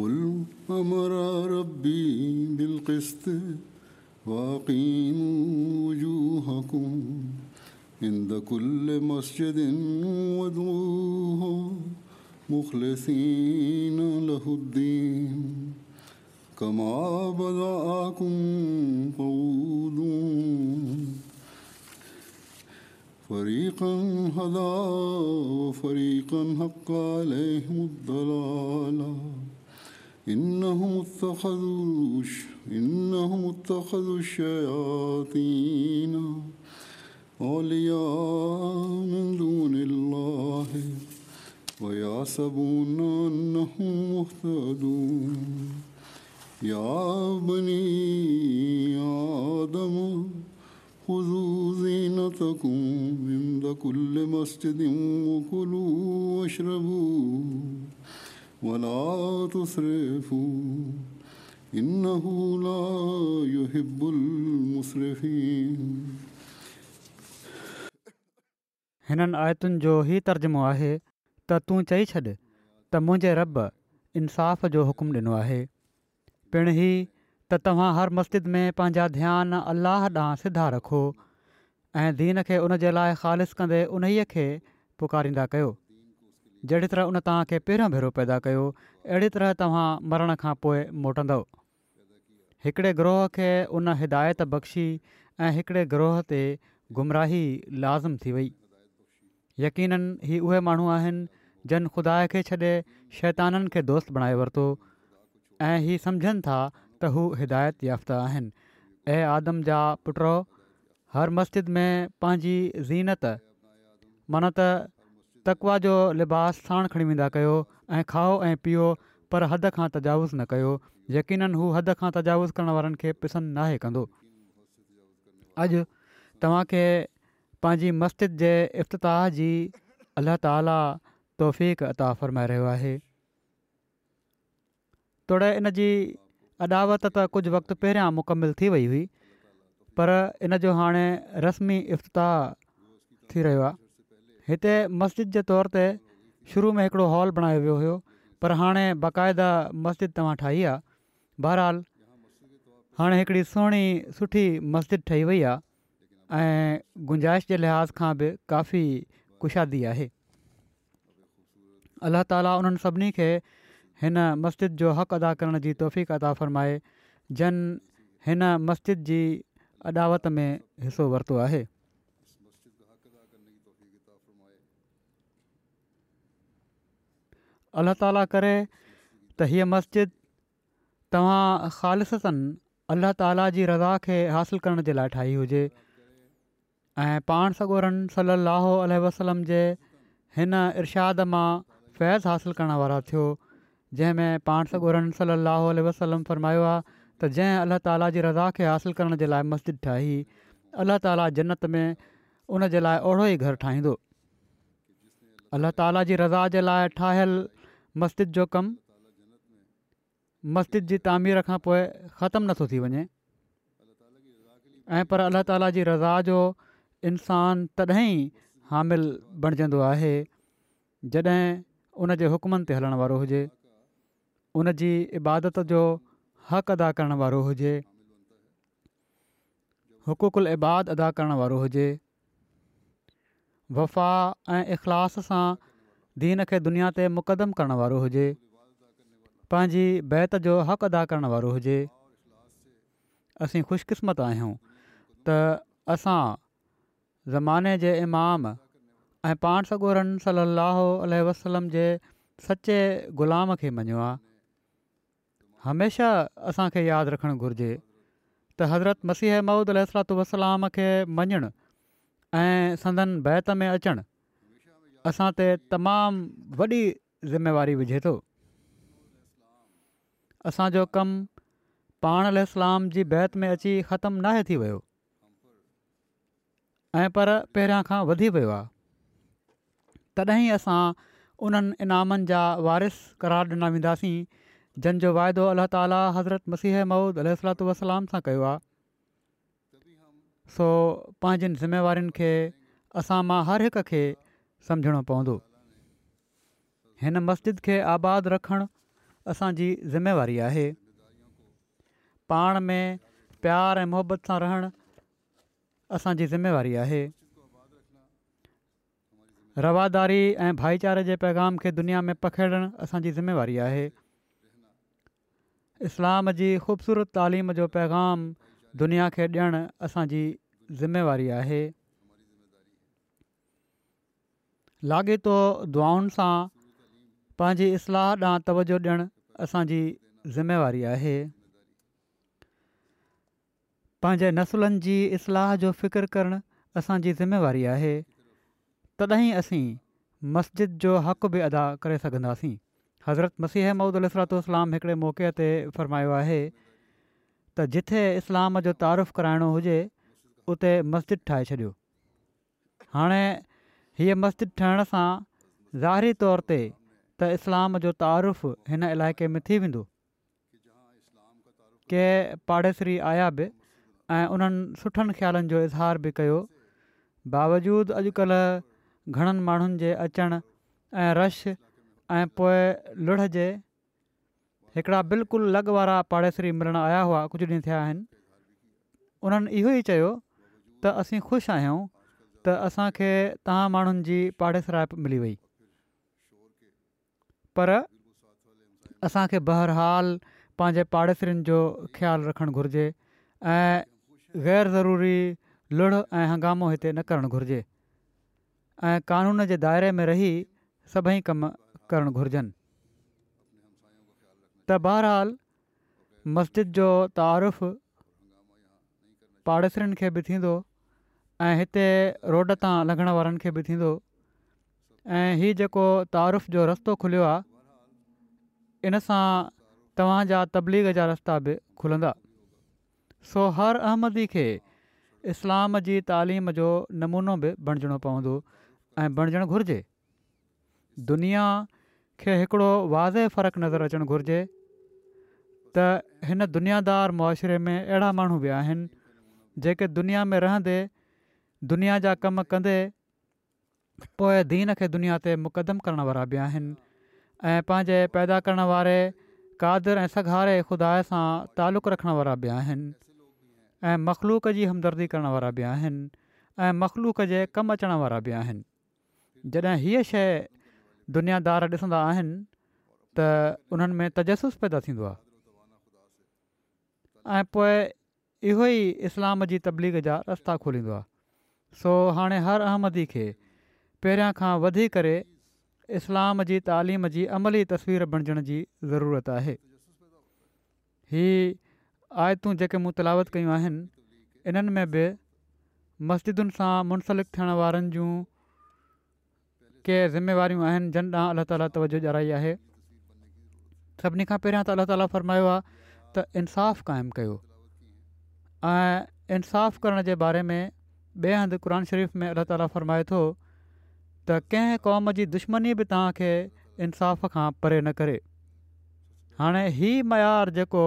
قل أمر ربي بالقسط وأقيموا وجوهكم عند كل مسجد وادعوه مخلصين له الدين كما بدأكم تعودون فريقا هدى وفريقا حق عليهم الضلاله إنهم اتخذوا إنهم اتخذوا الشياطين أولياء من دون الله ويحسبون أنهم مهتدون يا بني آدم خذوا زينتكم عند كل مسجد وكلوا واشربوا हिननि आयतुनि जो ई तर्जुमो आहे त तूं चई छॾ त मुंहिंजे रॿ इन्साफ़ जो हुकुमु ॾिनो आहे पिणु ही त तव्हां हर मस्जिद में पंहिंजा ध्यानु अल्लाह ॾांहुं सिधा रखो ऐं दीन खे उन जे लाइ خالص कंदे उन्हीअ खे पुकारींदा कयो जहिड़ी तरह उन तव्हांखे पहिरियों भेरो पैदा कयो अहिड़ी तरह तव्हां मरण खां पोइ मोटंदव हिकिड़े ग्रोह खे उन हिदायत बख़्शी ऐं हिकिड़े ग्रोह ते गुमराही लाज़िम थी वई यकीननि ही उहे माण्हू आहिनि जन खुदा खे छॾे शैताननि खे दोस्त बणाए वरितो ऐं ही सम्झनि था त हू हिदायत याफ़्ता आहिनि ऐं आदम जा पुटु हर मस्जिद में पंहिंजी ज़ीनत मन्नत तकवा जो लिबास साण खणी वेंदा कयो ऐं खाओ ऐं पीओ पर हद खां तजावुज़ न कयो यकीननि हू हद खां तजावुज़ करण वारनि खे पसंदि नाहे कंदो अॼु तव्हांखे पंहिंजी मस्तजिद जे इफ़्ताह जी अलाह ताला तौफ़ अता फरमाए रहियो आहे तोड़े इन जी अॾावत त कुझु वक़्तु पहिरियां मुकमिल थी वई हुई पर इन जो हाणे रस्मी इफ़्ताह थी रहियो आहे हिते मस्जिद जे तौर ते शुरू में हिकिड़ो हॉल बणायो वियो हुयो पर हाणे बाक़ाइदा मस्जिद तव्हां ठाही आहे बहरहाल हाणे हिकिड़ी सुहिणी सुठी मस्जिद ठही वई आहे ऐं गुंजाइश जे लिहाज़ खां बि काफ़ी कुशादी आहे अलाह ताली उन्हनि सभिनी खे हिन मस्जिद जो हक़ु अदा करण जी तौफ़ीक़ अदा फ़रमाए जन हिन मस्जिद जी अॾावत में हिसो वरितो आहे अल्लाह ताला करे त हीअ मस्जिद तव्हां ख़ालिसतनि अलाह ताला जी रज़ा खे हासिलु करण जे लाइ ठाही हुजे ऐं पाण सॻोरनि सल अल वसलम जे हिन इर्शाद मां फैज़ हासिलु करण वारा थियो जंहिंमें पाण सॻोरनि सल अल वसलम फ़रमायो आहे त जंहिं अलाह ताला जी रज़ा खे हासिलु करण जे लाइ मस्जिद ठाही अला ताला जन्नत में उनजे लाइ ओड़ो ई घरु ठाहींदो अलाह ताला जी रज़ा जे लाइ ठाहियलु मस्जिद जो कमु मस्जिद जी तामीर खां पोइ ख़तमु नथो थी वञे ऐं पर अलाह ताला जी रज़ा जो इंसान तॾहिं ई हामिल बणजंदो आहे जॾहिं उन जे हुकमनि ते हलण वारो हुजे उन जी इबादत जो हक़ अदा करण वारो हुजे हुक़ुकुल इबाद अदा करणु वारो हुजे वफ़ा ऐं इख़लास सां दीन खे दुनिया ते मुक़दम करणु वारो हुजे पंहिंजी बैत जो हक़ अदा करणु वारो हुजे असीं ख़ुशकिस्मत आहियूं त असां ज़माने जे इमाम ऐं पाण सॻोरनि सलाहु वसलम जे सचे ग़ुलाम खे मञियो आहे हमेशह असांखे यादि रखणु घुरिजे त हज़रत मसीह महूद अल वसलाम खे मञणु ऐं संदन बैत में अचणु असांते तमामु वॾी ज़िम्मेवारी विझे थो असांजो कमु पाण अलाम जी बैत में अची ख़तमु नाहे थी वियो ऐं पर पहिरियां खां वधी वियो आहे तॾहिं असां उन्हनि इनामनि जा वारिस करार ॾिना वेंदासीं जंहिंजो वाइदो अलाह तालि हज़रत मसीह मऊद अलात वसलाम सां कयो आहे सो पंहिंजनि ज़िम्मेवारियुनि खे असां मां हर हिक खे समुझणो पवंदो हिन मस्जिद खे आबादु रखणु असांजी ज़िम्मेवारी आहे पाण में प्यारु ऐं मुहबत सां रहणु असांजी ज़िम्मेवारी आहे रवादारी ऐं भाईचारे जे पैगाम खे दुनिया में पखेड़णु असांजी ज़िमेवारी आहे इस्लाम जी ख़ूबसूरत جو जो पैगाम दुनिया खे ॾियणु असांजी ज़िम्मेवारी आहे लाॻीतो दुआउनि सां पंहिंजी इस्लाह ॾांहुं तवजो ॾियणु असांजी ज़िम्मेवारी आहे पंहिंजे नसुलनि जी इस्लाह जो फ़िकिरु करणु असांजी ज़िमेवारी आहे तॾहिं असीं मस्जिद जो हक़ बि अदा करे सघंदासीं हज़रत मसीह ममूद अलसलाम हिकिड़े मौक़े ते फ़र्मायो आहे त जिथे इस्लाम जो तारीफ़ु कराइणो हुजे उते मस्जिद ठाहे छॾियो हाणे हीअ मस्जिद ठहण सां ज़ाहिरी तौर ते त इस्लाम जो तारुफ़ हिन इलाइक़े में थी वेंदो के पाड़ेसरी आया बि ऐं उन्हनि सुठनि ख़्यालनि जो इज़हार बि कयो बावजूदु अॼुकल्ह घणनि माण्हुनि जे अचण ऐं रश ऐं पोइ लुढ़ जे हिकिड़ा बिल्कुलु लॻ वारा पाड़ेसरी मिलणु आया हुआ कुझु ॾींहं थिया आहिनि उन्हनि इहो ई चयो त असीं ख़ुशि आहियूं त असांखे तव्हां माण्हुनि जी पाड़ेसराइप मिली वई पर असांखे बहरहाल पंहिंजे पाड़ेसरीनि जो ख़्यालु रखणु घुरिजे ऐं ग़ैर ज़रूरी लुढ़ ऐं हंगामो हिते न करणु घुरिजे ऐं कानून जे दाइरे में रही सभई कम करणु घुरिजनि त बहरहाल मस्जिद जो तारीफ़ु पाड़ेसरनि खे बि थींदो ऐं हिते रोड तां लंघण वारनि खे बि थींदो ऐं हीअ जेको तारुफ जो रस्तो खुलियो आहे इन सां तव्हांजा तबलीग जा रस्ता बि खुलंदा सो हर अहमदी खे इस्लाम जी तालीम जो नमूनो बि बणिजणो पवंदो ऐं बणिजणु घुरिजे दुनिया खे हिकिड़ो वाज़े फ़र्क़ु नज़र अचणु घुरिजे त हिन दुनियादार मुआरे में अहिड़ा माण्हू बि आहिनि जेके दुनिया में रहंदे दुनिया जा कम कंदे पोए दीन खे दुनिया ते मुक़दम करणु वारा बि आहिनि ऐं पंहिंजे पैदा करण वारे कादर ऐं सघारे खुदा सां तालुक़ु रखणु वारा बि आहिनि ऐं मख़लूक़ जी हमदर्दी करण वारा बि आहिनि ऐं मखलूक़ जे कमु अचणु वारा बि आहिनि जॾहिं हीअ शइ दुनियादार ॾिसंदा आहिनि त उन्हनि में तजसुस पैदा थींदो आहे ऐं पोइ इहो ई इस्लाम जी तबलीग जा रस्ता खोलींदो आहे सो हाणे हर अहमदी खे पहिरियां खां वधी करे इस्लाम जी तालीम जी अमली तस्वीर बणिजण जी ज़रूरत आहे हीअ आयतूं जेके मूं तलावत कयूं आहिनि इन्हनि में बि मस्जिदुनि सां मुंसलिकु थियण वारनि जूं के ज़िमेवारियूं आहिनि जन ॾांहुं अलाह ताला तवजो ॼाई आहे सभिनी खां पहिरियां त अल्ला ताला फ़रमायो आहे त इंसाफ़ क़ाइमु कयो ऐं इंसाफ़ु करण जे बारे में ॿिए हंधि क़ुर शरीफ़ में अलाह ताला फरमाए थो त कंहिं क़ौम जी दुश्मनी बि तव्हांखे इंसाफ़ खां परे न करे हाणे हीउ मयारु जेको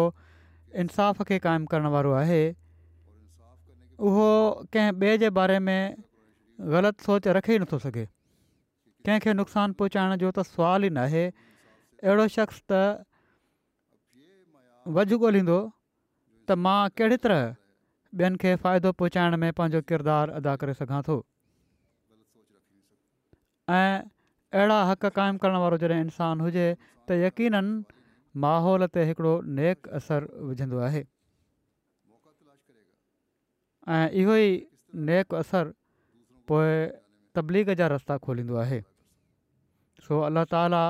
इंसाफ़ खे क़ाइमु करण वारो आहे उहो कंहिं ॿिए जे बारे में ग़लति सोच रखे ई नथो सघे कंहिंखे नुक़सानु पहुचाइण जो त सुवाल ई न आहे अहिड़ो शख़्स त वझ ॻोल्हींदो त मां कहिड़ी तरह ॿियनि खे फ़ाइदो पहुचाइण में पंहिंजो किरदारु अदा करे सघां थो ऐं अहिड़ा हक़ काइमु करण वारो जॾहिं इंसानु हुजे त यकीन माहौल ते हिकिड़ो नेक असरु विझंदो आहे ऐं इहो ई नेक असरु पोइ तबलीग जा रस्ता खोलींदो आहे सो अल्ला ताला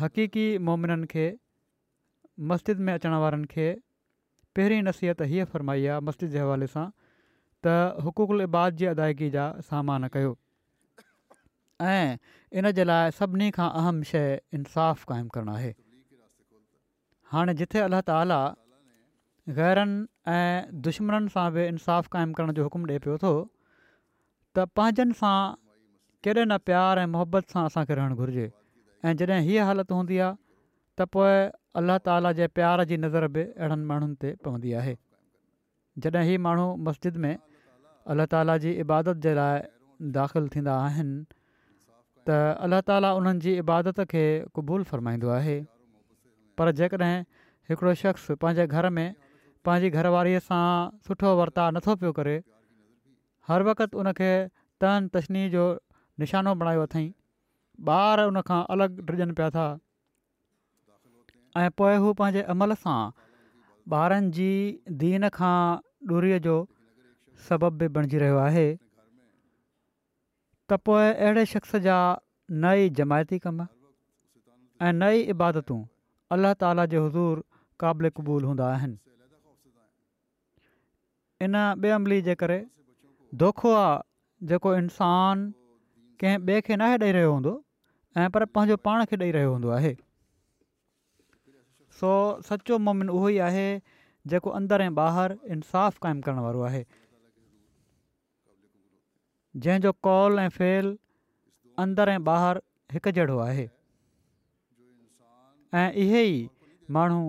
हक़ीक़ी मोमिननि खे मस्जिद में अचण वारनि खे पहिरीं नसीहत हीअ फरमाई आहे मस्जिद जे हवाले सां त इबाद जी अदायगी जा सामान कयो ऐं इन जे लाइ सभिनी खां अहम शइ इंसाफ़ क़ाइमु करणु आहे हाणे जिथे अलाह ताला ग़ैरनि ऐं दुश्मन सां बि इंसाफ़ क़ाइमु करण जो हुकुम ॾिए पियो थो त पंहिंजनि सां न प्यार ऐं मुहबत सां असांखे रहणु घुरिजे ऐं जॾहिं हीअ हालति अलाह ताला जे प्यार जी नज़र बि अहिड़नि माण्हुनि ते पवंदी आहे जॾहिं ही माण्हू मस्जिद में अलाह ताला जी इबादत जे लाइ दाख़िल थींदा आहिनि त ताला उन्हनि जी इबादत खे क़बूल फ़रमाईंदो आहे पर जेकॾहिं हिकिड़ो शख़्स पंहिंजे घर में पंहिंजी घरवारीअ सां सुठो वर्ता नथो पियो करे हर वक़्तु उनखे तन तशनी जो निशानो बणायो अथईं ॿार उनखां अलॻि डुजनि पिया था ऐं पोइ हू पंहिंजे अमल सां ॿारनि जी दीन खां दूरीअ जो सबब बि बणिजी रहियो आहे त पोइ अहिड़े शख़्स जा नई जमायती कम ऐं नई इबादतूं अलाह ताला जे हज़ूर क़ाबिल क़बूल हूंदा इन बे॒ अमली जे करे धोखो आहे जेको इंसान कंहिं ॿिए खे नाहे ॾेई रहियो हूंदो ऐं पर पंहिंजो पाण खे ॾेई रहियो हूंदो आहे सो सचो मोमिन उहो ई आहे जेको अंदरि ऐं ॿाहिरि इंसाफ़ु काइमु करण वारो आहे जंहिंजो कॉल ऐं फेल अंदरि ऐं ॿाहिरि हिकु जहिड़ो आहे ऐं इहे ई माण्हू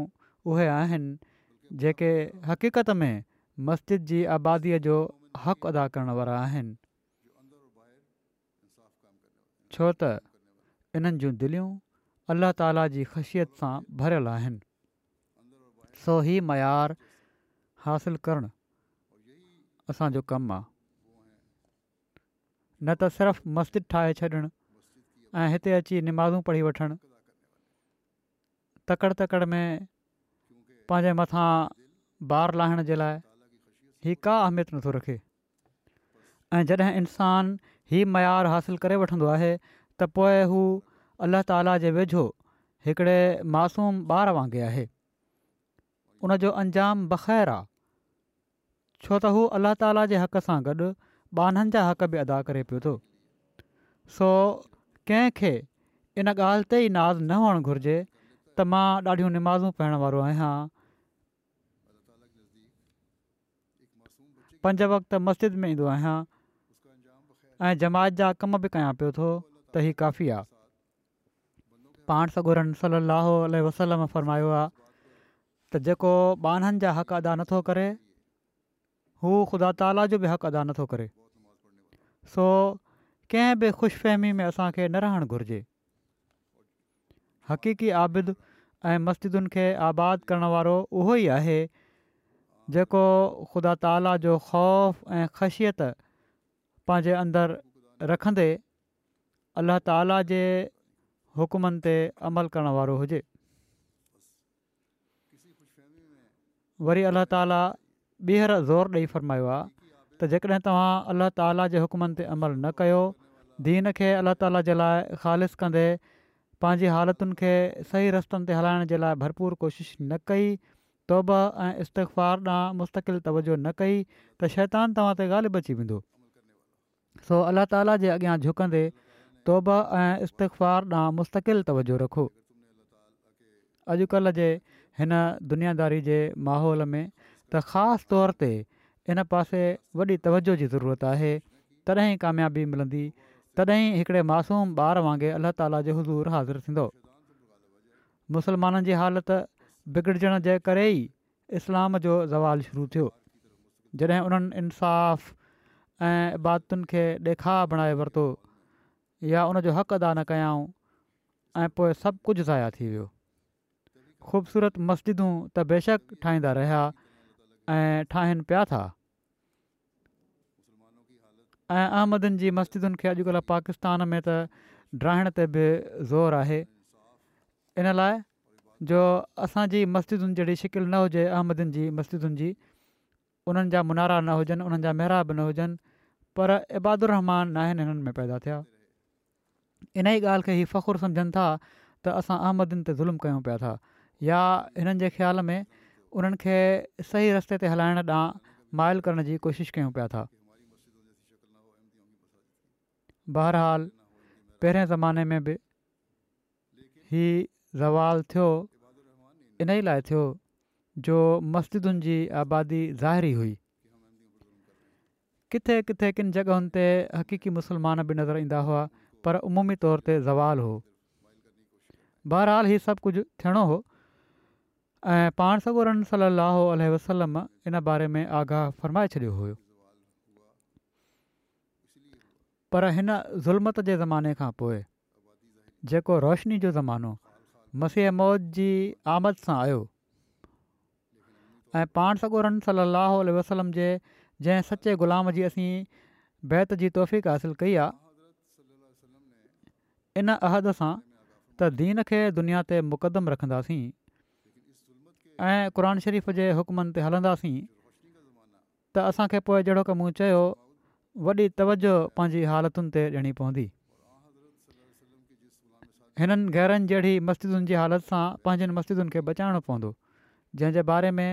उहे आहिनि जेके हक़ीक़त में मस्जिद जी आबादीअ जो हक़ अदा करण वारा आहिनि छो त इन्हनि जूं दिलियूं अलाह ताला जी ख़ुशियत सां भरियलु आहिनि सो हीउ मयारु हासिलु करणु असांजो कमु आहे न त सिर्फ़ु मस्जिद ठाहे छॾणु ऐं हिते अची निमाज़ूं पढ़ी वठनि तकड़ तकड़ि में पंहिंजे मथां ॿारु लाहिण जे लाइ ही का अहमियत नथो रखे ऐं जॾहिं इंसानु हीउ मयारु हासिलु करे वठंदो आहे त पोइ हू अलाह ताला जे वेझो हिकिड़े मासूम ॿार वांगुरु आहे जो अंजाम बख़ैर आहे छो त हू अलाह ताला जे हक़ सां गॾु ॿाननि जा हक़ बि अदा करे पियो थो सो कंहिंखे इन ॻाल्हि ते ई नाज़ न हुअणु घुर्जे त मां ॾाढियूं निमाज़ू पाइण वारो आहियां पंज वक़्त मस्जिद में ईंदो आहियां ऐं जमायत जा कम बि कयां पियो थो त काफ़ी आहे पाण सगुरनि सली अलसलम फरमायो आहे त जेको बाननि जा हक़ अदा नथो करे हू ख़ुदा ताला जो बि हक़ अदा नथो करे सो कंहिं बि ख़ुशफ़हमी में असांखे न रहणु घुरिजे हक़ीक़ी आबिद ऐं मस्जिदुनि खे आबादु करणु वारो उहो ई आहे जेको ख़ुदा ताला जो ख़ौफ़ ऐं ख़शियत पंहिंजे अंदरि रखंदे अलाह ताला जे हुकुमनि ते अमल करण वारो हुजे वरी अल्ल्ह ताला ॿीहर ज़ोर ॾेई फ़रमायो आहे त जेकॾहिं तव्हां अलाह ताला जे हुकुमनि ते अमल न कयो दीन खे अल्लाह ताला जे लाइ ख़ालि कंदे पंहिंजी हालतुनि खे सही रस्तनि ते हलाइण जे लाइ भरपूर कोशिशि न कई तौबा ऐं इस्तफ़ार ॾांहुं मुस्तक़िल तवजो न कई त शैतान तव्हां ते ॻाल्हि बची वेंदो सो अलाह ताला जे अॻियां झुकंदे तौबा ऐं इस्तफ़ार ॾांहुं मुस्तक़िल तवजो रखो अॼुकल्ह जे हिन दुनियादारी जे माहौल में त ख़ासि तौर ते इन पासे वॾी तवजो जी ज़रूरत आहे तॾहिं कामयाबी मिलंदी तॾहिं हिकिड़े मासूम ॿार वांगुरु अलाह ताला जो हज़ूरु हाज़ुरु थींदो मुसलमाननि जी हालति बिगड़जण जे करे ई इस्लाम जो ज़वाल शुरू थियो जॾहिं उन्हनि इनसाफ़ ऐं बातुनि खे ॾेखार बणाए वरितो या उन जो हक़ अदा न कयाऊं ऐं पोइ सभु कुझु ज़ाया थी वियो ख़ूबसूरत मस्जिदूं त बेशक ठाहींदा रहिया ऐं ठाहिनि पिया था ऐं अहमदनि जी मस्जिदुनि खे अॼुकल्ह पाकिस्तान में त ड्राहिण ते बि ज़ोर आहे इन लाइ जो असांजी मस्जिदुनि जहिड़ी शिकिल न हुजे अहमदनि जी मस्जिदुनि जी उन्हनि जा मुनारा न हुजनि उन्हनि जा महिरा न हुजनि पर इबादुर रहमान आहिनि हिननि में पैदा थिया इन ई ॻाल्हि खे ई फ़ख़ुरु सम्झनि था त असां अहमदनि ते ज़ुल्म कयूं पिया था या हिननि जे ख़्याल में उन्हनि खे सही रस्ते ते हलाइण ॾांहुं माइल करण जी कोशिशि कयूं पिया था बहरहाल पहिरें ज़माने में बि हीउ ज़वाल थियो इन ई लाइ थियो जो मस्जिदुनि जी आबादी ज़ाहिरी हुई किथे किथे किनि जॻहियुनि ते हक़ीक़ी मुसलमान बि नज़र ईंदा हुआ पर उमूमी तौर ते ज़वाल हो बहरहाल हीउ सभु कुझु थियणो हो ऐं पाण सगोरनि सलाहु वसलम इन बारे में आगाह फ़र्माए छॾियो हुयो पर हिन ज़ुल्मत जे ज़माने खां पोइ जेको रोशनी जो ज़मानो मसीह मौत जी आमद सां आयो ऐं पाण सॻोरनि सलाहु वसलम जे जंहिं सचे ग़ुलाम जी असीं बैत जी तौफ़ हासिलु कई आहे इन अहद सां त दीन खे दुनिया ते मुक़दम रखंदासीं ऐं क़ुर शरीफ़ जे हुकमनि ते हलंदासीं त असांखे पोइ जहिड़ो की मूं चयो वॾी तवजो पंहिंजी हालतुनि ते ॾियणी पवंदी हिननि गहरनि जहिड़ी मस्जिदुनि जी हालति सां पंहिंजनि मस्जिदुनि खे बचाइणो पवंदो जंहिंजे बारे में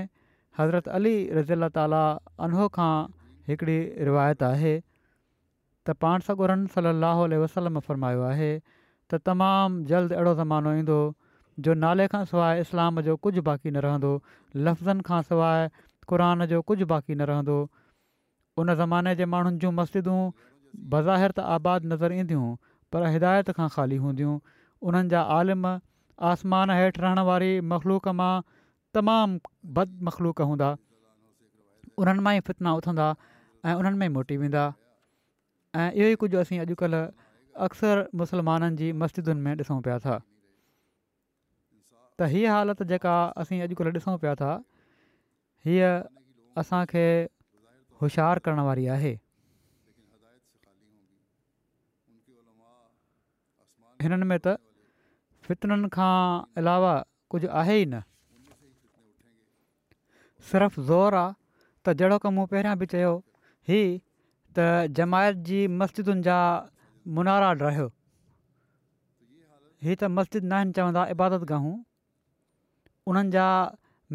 हज़रत अली रज़ी अला ताला खां हिकिड़ी रिवायत आहे त पाण सॻुरन सली अलाहु वसलम फरमायो आहे त तमामु जल्द अहिड़ो ज़मानो ईंदो जो नाले खां सवाइ इस्लाम जो कुझु बाक़ी न रहंदो लफ़्ज़नि खां सवाइ क़ुरान जो कुझु बाक़ी न रहंदो उन ज़माने जे माण्हुनि जूं मस्जिदूं बज़ाहिर त आबादु नज़र ईंदियूं पर हिदायत खां ख़ाली हूंदियूं उन्हनि जा आलिम आसमान हेठि रहण वारी मख़लूक़ मां तमामु बद मख़लूक़ हूंदा उन्हनि मां ई फितना उथंदा ऐं उन्हनि मां मोटी वेंदा ऐं इहो ई कुझु असीं अॼुकल्ह अक्सर मुस्लमाननि जी मस्जिदुनि में ॾिसूं पिया था त हीअ हालति जेका असीं अॼुकल्ह ॾिसूं पिया था हीअ असांखे होशियारु करण वारी आहे हिननि में त फितरनि खां अलावा कुझु आहे ई न सिर्फ़ु ज़ोर आहे त जहिड़ो क पहिरियां बि जमायत जी मस्जिदुनि जा मुनारा रहियो हीअ त मस्जिद न आहिनि चवंदा इबादताहूं उन्हनि जा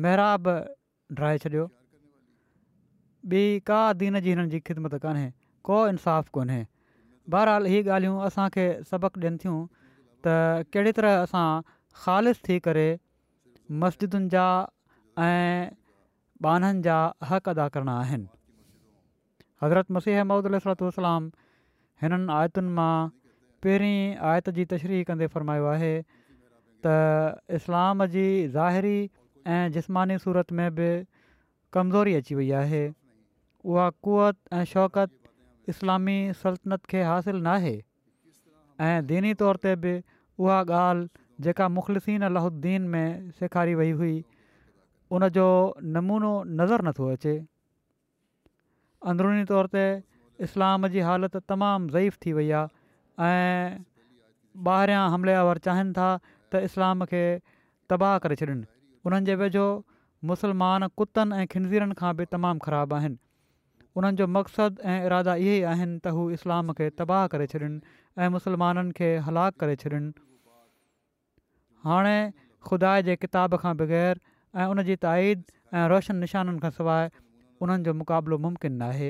महिर रहे छॾियो ॿी का दीन जी हिननि जी ख़िदमत कोन्हे को इनसाफ़ु कोन्हे बहरहाल हीअ ॻाल्हियूं असांखे सबक़ु ॾियनि थियूं त कहिड़ी तरह असां ख़ालि थी करे मस्जिदुनि जा ऐं बाननि जा हक़ अदा करणा आहिनि हज़रत मसीह महमूद महूदुतुसलाम हिननि आयतुनि मां पहिरीं आयत जी तशरी कंदे फ़रमायो आहे त इस्लाम जी ज़ाहिरी ऐं जिस्मानी सूरत में बि कमज़ोरी अची वई आहे उहा कुवत ऐं शौकत इस्लामी सल्तनत खे हासिलु न आहे ऐं दीनी तौर ते बि उहा ॻाल्हि जेका मुखलसिन अलाहुद्दीन में सेखारी वई हुई उनजो नमूनो नज़र नथो अचे अंदरूनी तौर ते इस्लाम जी हालति तमामु ज़ईफ़ थी वई आहे ऐं ॿाहिरियां आवर चाहिनि था त इस्लाम खे तबाह करे छॾनि उन्हनि जे वेझो मुसलमान कुतनि ऐं खिंज़ीरनि खां बि तमामु ख़राबु आहिनि उन्हनि जो मक़सदु ऐं इरादा इहे ई आहिनि त हू इस्लाम खे तबाह करे छॾिन ऐं मुस्लमाननि खे हलाकु करे छॾनि हाणे खुदा जे किताब खां बग़ैर ऐं उन जी ताईद ऐं रोशन निशाननि खां सवाइ उन्हनि जो मुक़ाबिलो मुमकिन न आहे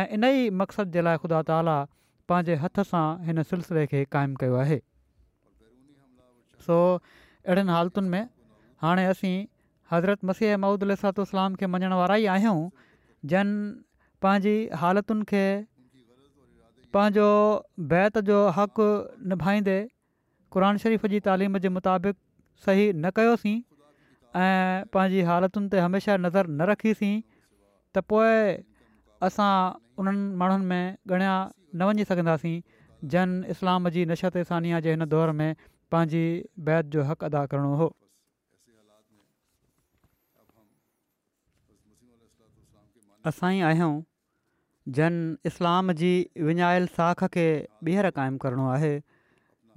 ऐं इन ई मक़सद जे लाइ ख़ुदा ताला पंहिंजे हथ सां हिन सिलसिले खे क़ाइमु कयो आहे सो अहिड़नि हालतुनि में हाणे असीं हज़रत मसीह महुूदलातलाम खे मञण वारा ई आहियूं जन पंहिंजी हालतुनि खे पंहिंजो बैत जो हक़ निभाईंदे क़ुर शरीफ़ जी तालीम जे मुताबिक़ सही न कयोसीं ऐं पंहिंजी हालतुनि ते हमेशह नज़र न रखीसीं त पोइ असां उन्हनि माण्हुनि में ॻणियां न वञी सघंदासीं जन इस्लाम जी नशत सानिया जे हिन दौर में पंहिंजी बैत जो हक़ अदा करिणो हो असां ई आहियूं जन इस्लाम जी विञायल साख खे ॿीहर क़ाइमु करिणो आहे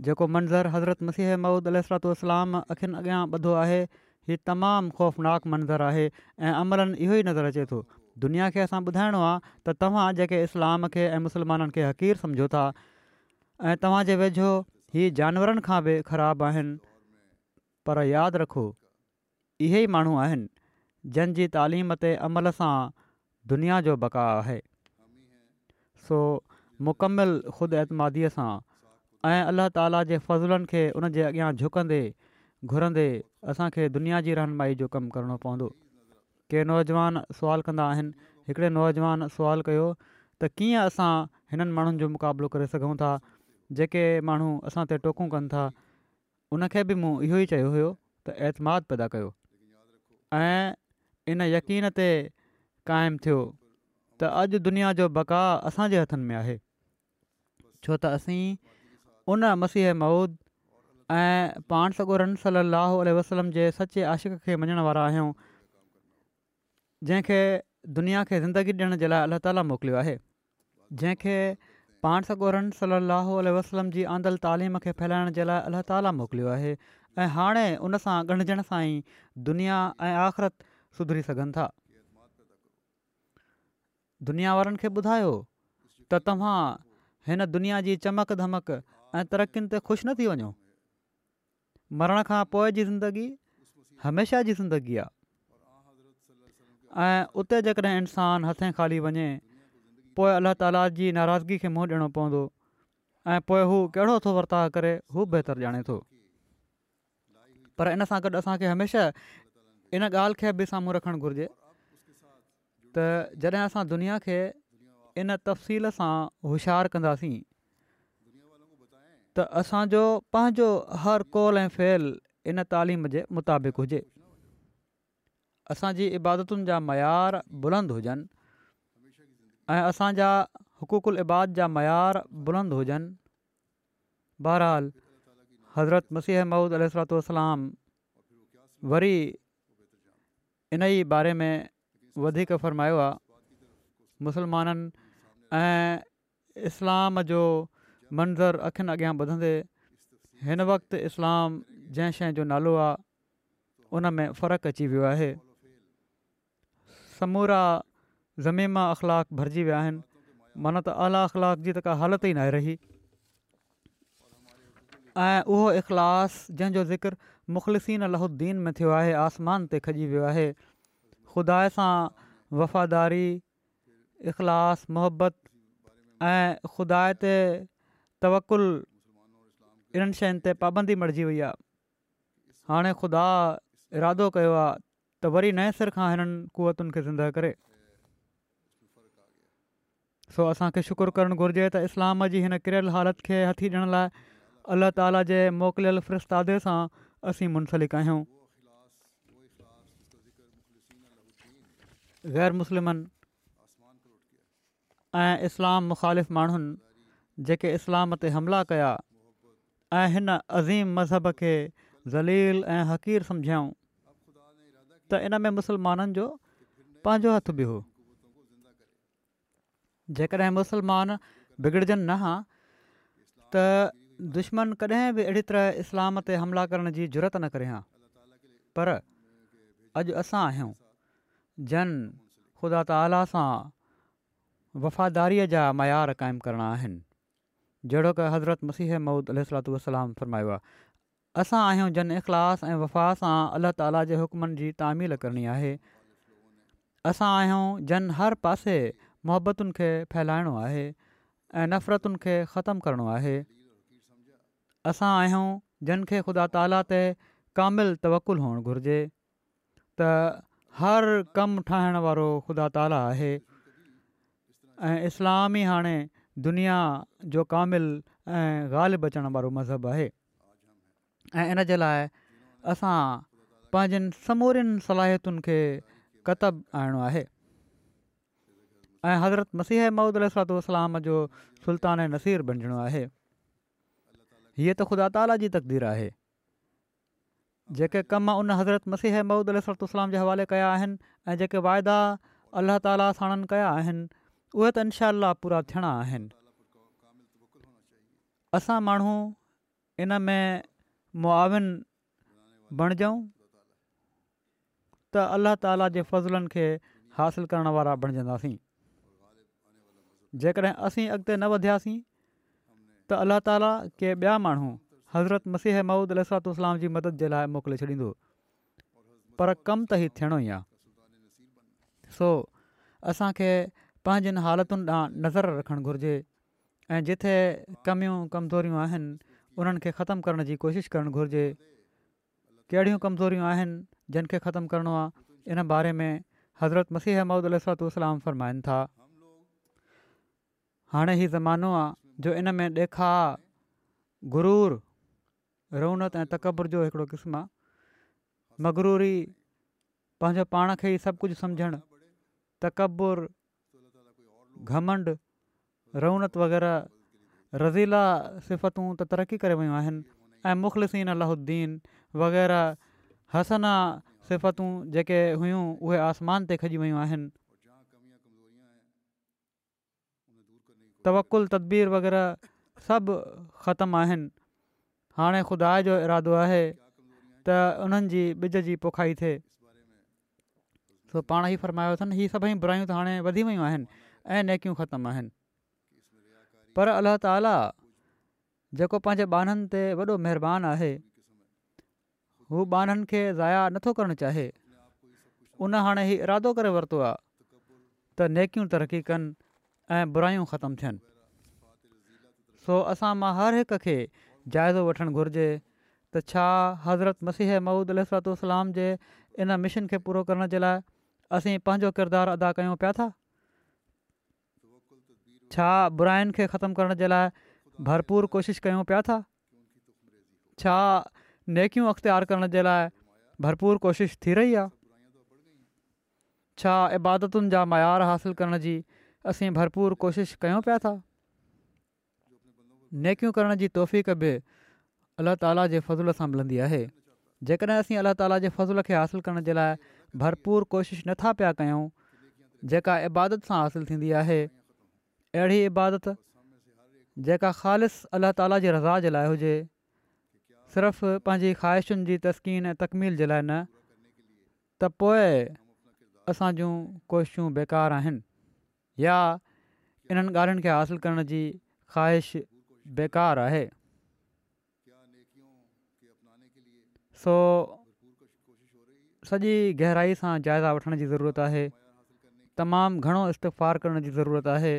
जेको मंज़रु हज़रत मसीह महुूद अलसरातलाम अखियुनि अॻियां ॿधो आहे हीउ तमामु ख़ौफ़नाकु मंज़रु आहे ऐं अमलनि इहो ई नज़र अचे थो दुनिया खे असां ॿुधाइणो आहे त तव्हां जेके इस्लाम खे ऐं मुस्लमाननि खे हक़ीर सम्झो था ऐं तव्हांजे वेझो ई जानवरनि खां बि ख़राबु आहिनि पर यादि रखो इहे ई माण्हू आहिनि जंहिंजी तालीम ते अमल सां दुनिया जो बका आहे सो मुकमिल ख़ुदि अतमादीअ सां ऐं अलाह ताला जे फ़ज़ुलनि खे उनजे अॻियां झुकंदे घुरंदे असांखे दुनिया जी रहनुमाई जो कमु करिणो पवंदो के नौजवान सुवाल कंदा आहिनि हिकिड़े नौजवान सुवाल कयो त कीअं असां हिननि माण्हुनि जो मुक़ाबिलो करे सघूं था जेके माण्हू असां ते टोकूं कनि था उनखे बि मूं इहो ई चयो हुयो त एतमाद पैदा कयो ऐं इन यकीन ते क़ाइमु थियो त अॼु दुनिया जो बका असांजे हथनि में आहे छो त असीं उन मसीह मऊद ऐं पाण सगोरन सली अलाह वसलम जे सचे आशिक खे मञण वारा आहियूं जंहिंखे दुनिया खे ज़िंदगी ॾियण जे लाइ अलाह ताला मोकिलियो आहे जंहिंखे पाण सगोरन सलाहु आल वसलम जी आंदल तालीम खे फैलाइण जे लाइ अलाह ताला मोकिलियो आहे ऐं हाणे उन सां ॻंढिजण सां ई दुनिया ऐं आख़िरत सुधरी सघनि था दुनिया दुनियावारनि खे ॿुधायो त तव्हां हिन दुनिया जी चमक धमक ऐं तरक़ियुनि ते ख़ुशि न थी वञो मरण खां पोइ जी ज़िंदगी हमेशह जी ज़िंदगी आहे ऐं उते जेकॾहिं इंसानु हथें खाली वञे पोइ अलाह ताला जी नाराज़गी खे मुंहुं ॾियणो पवंदो ऐं पोइ हू कहिड़ो थो वर्ता करे हू बहितरु ॼाणे थो पर इन सां गॾु असांखे हमेशह इन ॻाल्हि खे बि साम्हूं रखणु घुरिजे त जॾहिं असां दुनिया खे इन तफ़सील सां होशियारु कंदासीं त असांजो पंहिंजो हर कोल ऐं फेल इन तालीम जे मुताबिक़ हुजे असांजी इबादतुनि जा मयार बुलंद हुजनि ऐं असांजा हुक़ुकुल इबाद जा मयार बुलंद हुजनि बहरहाल हज़रत मसीह महूद अलाम वरी इन ई बारे में वधीक फ़रमायो आहे मुसलमाननि ऐं इसलाम जो मंज़रु अखियुनि अॻियां वधंदे हिन वक़्तु इस्लाम जंहिं शइ जो नालो आहे में फ़र्क़ु अची वियो आहे समूरा ज़मीन मां अख़लाक़ भरिजी विया आहिनि माना त आला अख़लाक जी त का हालति ई नाहे रही ऐं उहो इख़लास जंहिंजो ज़िक्र मुख़लिसीन लहुद्दीन में थियो आहे आसमान ते खॼी वियो आहे ख़ुदा सां वफ़ादारी इख़लास मुहबत ऐं ख़ुदा ते तवकुल इन्हनि शयुनि ते पाबंदी मरिजी वई आहे हाणे ख़ुदा इरादो कयो आहे त वरी नए सिर खां हिननि कुवतुनि खे ज़िंदह करे सो असांखे शुकुरु करणु घुरिजे त इस्लाम जी हिन किरियल हालति खे हथी ॾियण लाइ अलाह ताला जे मोकिलियल फ्रिस्तादे सां असीं मुनसलिकु आहियूं ग़ैर मुस्लिमनि ऐं इस्लाम मुख़ालिफ़ माण्हुनि जेके इस्लाम ते हमला कया ऐं हिन अज़ीम मज़हब खे ज़लील ऐं हक़ीर सम्झियाऊं त इन में मुस्लमाननि जो पंहिंजो हथ बि हो जेकॾहिं मुसलमान बिगड़जनि न त दुश्मन कॾहिं बि अहिड़ी तरह इस्लाम ते हमला करण जी ज़रूरत न करे हा पर अॼु असां आहियूं जन ख़ुदा ताला सां वफ़ादारीअ जा मयार क़ाइमु करणा आहिनि जहिड़ो की हज़रत मसीह ममूद अलू वलाम फ़र्मायो आहे असां आहियूं जन इख़लास ऐं वफ़ा सां अलाह ताला जे हुकमनि जी तामील करणी आहे असां आहियूं जन हर पासे मुहबतुनि खे फैलाइणो आहे ऐं नफ़रतुनि खे ख़तमु करणो आहे असां आहियूं जन खे ख़ुदा ताला ते कामिल तवकुलु हुअणु घुरिजे त हर कमु ठाहिण वारो ख़ुदा ताला आहे ऐं इस्लाम ई हाणे दुनिया जो कामिल ऐं ग़ालि बचण वारो ऐं इन जे लाइ असां पंहिंजनि समूरियुनि सलाहियतुनि खे कतबु आणणो आहे ऐं हज़रत मसीह महूद अलसलाम जो सुल्तान नसीर बणिजणो आहे हीअ त ख़ुदा ताला जी तक़दीर आहे जेके कम उन हज़रत मसीह महूद अल जे हवाले कया आहिनि ऐं जेके वाइदा साणनि कया आहिनि उहे त इनशा पूरा थियणा आहिनि असां माण्हू इन में मुआविन बणजऊं त अल्ला ताला जे फ़ज़लनि खे हासिलु करण वारा बणजंदासीं जेकॾहिं असीं अॻिते न वधियासीं त अल्ला ताली के ॿिया माण्हू हज़रत मसीह महूद इस्लाम जी मदद जे लाइ मोकिले छॾींदो पर कम त ई थियणो ई आहे सो असांखे पंहिंजनि हालतुनि ॾांहुं नज़र रखणु घुरिजे ऐं जिथे कमियूं कमज़ोरियूं आहिनि उन्हनि खे ख़तमु करण जी कोशिशि करणु घुरिजे कहिड़ियूं कमज़ोरियूं आहिनि जिन खे ख़तमु करिणो आहे इन बारे में हज़रत मसीह अहमद अलरमाइनि था हाणे हीउ ज़मानो आहे जो इन में ॾेखार गुरु रौनत ऐं तकबुर जो हिकिड़ो क़िस्म आहे मगरूरी पंहिंजो पाण खे ई सभु कुझु समुझणु तकबुरु घमंड रौनत वग़ैरह रज़ीला सिफ़तूं त तरक़ी करे वियूं आहिनि ऐं मुख़लिसीन अलाहुद्दीन वग़ैरह हसना सिफ़तूं जेके हुयूं उहे आसमान ते खॼी वियूं आहिनि तवकुल तदबीर वग़ैरह सभु ख़तमु आहिनि हाणे खुदा जो इरादो आहे त उन्हनि जी ॿिज जी पोखाई थिए सो पाण ई फरमायो अथनि इहे सभई बुरायूं त हाणे वधी वियूं आहिनि ऐं नेकियूं ख़तमु आहिनि पर अलाह ताला जेको पंहिंजे बाननि ते वॾो महिरबानी आहे हू बाननि खे ज़ाया नथो करणु चाहे उन हाणे हीउ इरादो करे वरितो आहे त नेकियूं तरक़ी कनि ऐं बुरायूं ख़तमु थियनि सो असां मां हर हिक खे जाइज़ो वठणु घुरिजे त छा हज़रत मसीह महूद अलतोसलाम जे इन मिशन खे पूरो करण जे लाइ असीं पंहिंजो किरदारु अदा कयूं पिया था छा बुराइनि खे ख़तमु करण जे लाइ भरपूर कोशिशि कयूं पिया था छा नेकियूं अख़्तियारु करण जे लाइ भरपूर कोशिशि थी रही आहे छा इबादतुनि जा मयार हासिलु करण जी असीं भरपूर कोशिशि कयूं पिया था नेकियूं करण जी तौफ़क़ बि अलाह ताला जे फज़ूल सां मिलंदी आहे जेकॾहिं असीं अलाह ताला जे फज़ुल खे हासिलु करण जे लाइ भरपूर कोशिशि नथा पिया कयूं जेका इबादत सां हासिलु थींदी आहे अहिड़ी इबादत जेका ख़ालि अलाह ताला जी रज़ा जे लाइ हुजे सिर्फ़ पंहिंजी ख़्वाहिशुनि जी तस्कीन ऐं तकमील जे लाइ न त पोइ असां जूं कोशिशूं बेकार आहिनि या इन्हनि ॻाल्हियुनि खे हासिलु करण जी ख़्वाहिश बेकार आहे सो सॼी गहराई सां जाइज़ा वठण जी ज़रूरत आहे तमामु घणो इस्तफ़ार करण जी ज़रूरत आहे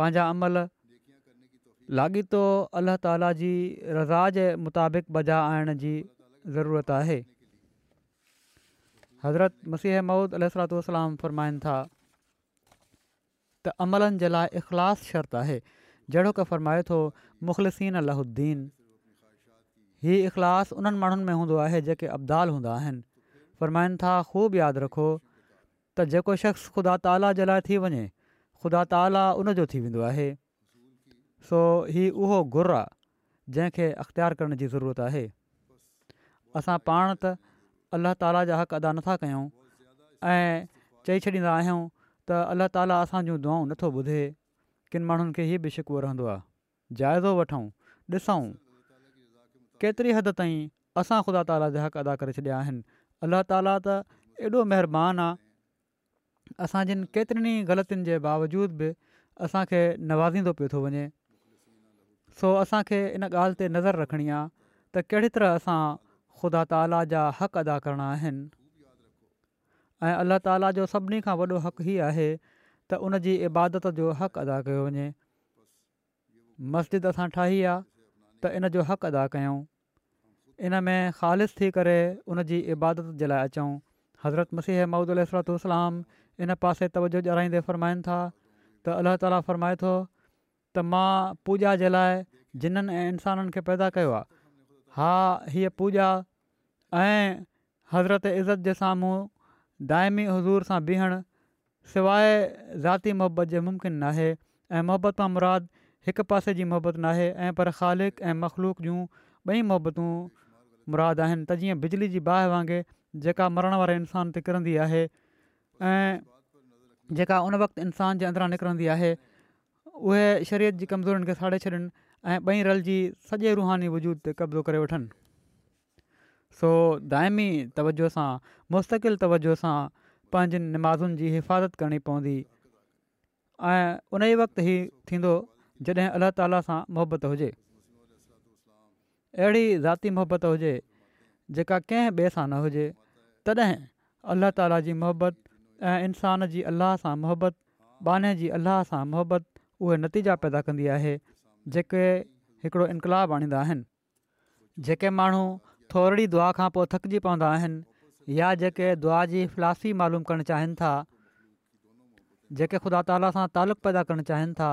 पंहिंजा अमल लाॻीतो अल्ला ताला जी रज़ा जे मुताबिक़ बजा आण जी ज़रूरत आहे हज़रत मसीह महुूद अलाम फ़रमाइनि था त अमलनि जे लाइ इख़लाफ़ शर्त आहे जहिड़ो की फ़रमाए थो मुख़लिसीन अलाहुद्दीन ई इख़लाफ़ उन्हनि माण्हुनि में हूंदो आहे जेके अब्दाल हूंदा आहिनि फ़रमाइनि था ख़ूबु यादि रखो त जेको शख़्स ख़ुदा ताला जे लाइ थी वञे ख़ुदा ताला उनजो थी वेंदो आहे सो हीउ उहो घुर आहे जंहिंखे अख़्तियार करण जी ज़रूरत आहे असां पाण त अल्ला ताला जा हक़ अदा नथा कयूं ऐं चई छॾींदा आहियूं त अलाह ताला असां दुआऊं नथो ॿुधे किन माण्हुनि खे हीअ बि शिकूर रहंदो आहे जाइज़ो वठूं ॾिसूं केतिरी हदि ताईं असां ख़ुदा ताला जा हक़ अदा करे छॾिया आहिनि अलाह ताली त एॾो महिरबानी असां जिनि केतिरनि ई ग़लतियुनि जे बावजूद बि असांखे नवाज़ींदो पियो थो वञे सो असांखे इन ॻाल्हि ते नज़र रखणी आहे त कहिड़ी तरह असां ख़ुदा ताला जा हक़ अदा करिणा आहिनि ऐं अल्ला ताला जो सभिनी खां वॾो हक़ ई आहे त उन जी इबादत जो हक़ अदा कयो वञे मस्जिद असां ठाही आहे त इन जो हक़ अदा कयूं इन में ख़ालि थी करे उन जी इबादत जे लाइ अचूं हज़रत मसीह महुूदुतोलाम इन पासे तवजो ॼाणाईंदे फ़रमाइनि था त अलाह ताला फ़रमाए थो त मां पूॼा जे लाइ जिननि ऐं इंसाननि खे पैदा कयो आहे हा हीअ पूॼा ऐं हज़रत इज़त जे साम्हूं दाइमी हज़ूर सां बिहणु सवाइ ज़ाती मोहबत जे मुमकिन न आहे ऐं मोहबत मां मुरादु हिकु पासे जी मोहबत न आहे ऐं पर ख़ालिक ऐं मख़लूक जूं ॿई मोहबतूं मुराद आहिनि त जीअं बिजली जी बाहि वांगुरु जेका मरण वारे इंसानु निकिरंदी आहे ऐं जेका उन वक़्तु इंसान जे अंदरां निकिरंदी आहे उहे शरीय जी कमज़ोरीनि खे साड़े छॾनि ऐं ॿई रल जी सॼे रूहानी वजूद ते कब्ज़ो करे वठनि सो दाइमी तवजो सां मुस्तक़िल तवजो सां पंहिंजनि नमाज़ुनि जी हिफ़ाज़त करणी पवंदी ऐं उन ई वक़्तु ई थींदो जॾहिं अल्लाह ताला सां मुहबत हुजे अहिड़ी ज़ाती मोहबत हुजे जेका कंहिं ॿिए सां न हुजे तॾहिं अलाह ताला जी ऐं इंसान जी अलाह सां मुहबत बाने जी अलाह सां मुहबत उहे नतीजा पैदा कंदी आहे जेके हिकिड़ो इनकलाब आणींदा आहिनि जेके माण्हू थोरी दुआ खां पोइ थकिजी पवंदा आहिनि या जेके दुआ जी फिलासी मालूम करणु चाहिनि था जेके ख़ुदा ताला सां तालुक़ु पैदा करणु चाहिनि था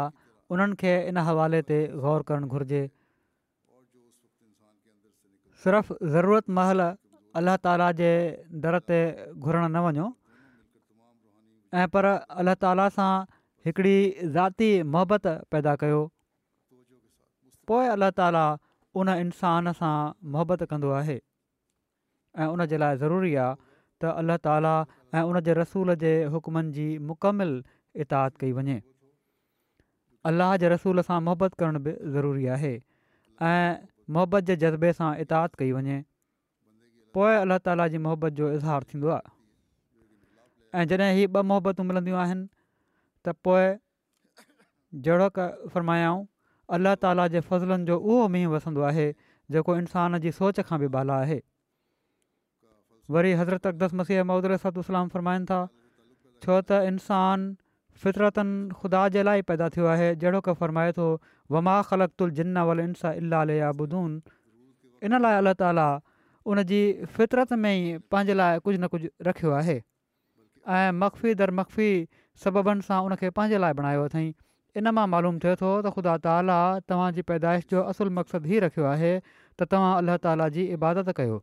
उन्हनि खे इन हवाले ते ग़ौर करणु घुरिजे सिर्फ़ु ज़रूरत महल अलाह ताला जे दर ते घुरण न वञो ऐं पर अलाह ताला सां हिकिड़ी ज़ाती मोहबत पैदा कयो पोइ अलाह ताला उन इंसान सां मोहबत कंदो आहे ऐं उनजे लाइ ज़रूरी आहे त अल्ल्ह ताला ऐं उन जे रसूल जे हुकमनि जी मुकमिल इताद कई वञे अलाह जे रसूल सां मोहबत करणु बि ज़रूरी आहे ऐं मोहबत जे जज़्बे सां इतादु कई वञे पोइ अलाह ताला जी मोहबत जो इज़हार थींदो ऐं जॾहिं हीअ ॿ मोहबतूं मिलंदियूं आहिनि त पोइ जहिड़ो का फ़रमायाऊं अलाह ताला जे फ़ज़लनि जो उहो मींहुं वसंदो आहे जेको इंसान जी सोच खां बि भाला आहे वरी हज़रत अकदस मसीह महदल रस्तु इस्लाम फ़रमाइनि था छो त इंसानु फितरतनि ख़ुदा जे लाइ पैदा थियो आहे जहिड़ो क फ़रमाए थो वमा ख़लक़ुल जिन्ना वल इनसा बुदून इन लाइ अलाह ताला उन जी फितरत में ई पंहिंजे लाइ कुझु न कुझु रखियो आहे ऐं मगफ़ी दर मख़फ़ी सबबनि सां उनखे पंहिंजे लाइ बणायो अथईं इन मां मालूम थिए थो त ख़ुदा ताला तव्हांजी पैदाइश जो असुल मक़सदु ई रखियो आहे त तव्हां अलाह ताला जी इबादत कयो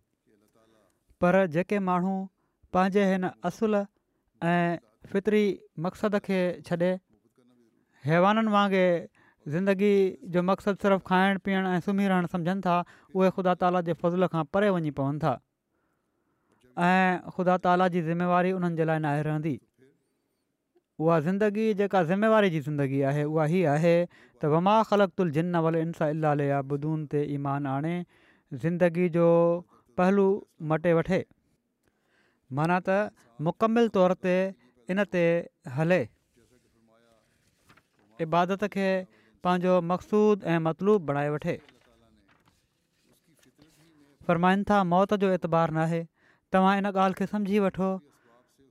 पर जेके माण्हू पंहिंजे हिन असुल ऐं फितिरी मक़सद खे छॾे हैवाननि वांगुरु ज़िंदगी जो मक़सदु सिर्फ़ु खाइण पीअणु ऐं सुम्ही रहणु सम्झनि था उहे ख़ुदा ताला जे फज़ल खां परे वञी पवनि था ऐं ख़ुदा ताला जी ज़िम्मेवारी उन्हनि जे लाइ नाहे रहंदी उहा ज़िंदगी जेका ज़िम्मेवारी जी ज़िंदगी आहे उहा हीअ आहे त वमा ख़लक जिन वल इंसा अलाल बुदून ते ईमान आणे ज़िंदगी जो पहलू मटे वठे माना त मुकमिल तौर ते इन ते हले इबादत खे पंहिंजो मक़सूद ऐं मतलबु बणाए वठे फ़रमाईनि था मौत जो एतबार न आहे तव्हां इन ॻाल्हि खे समुझी वठो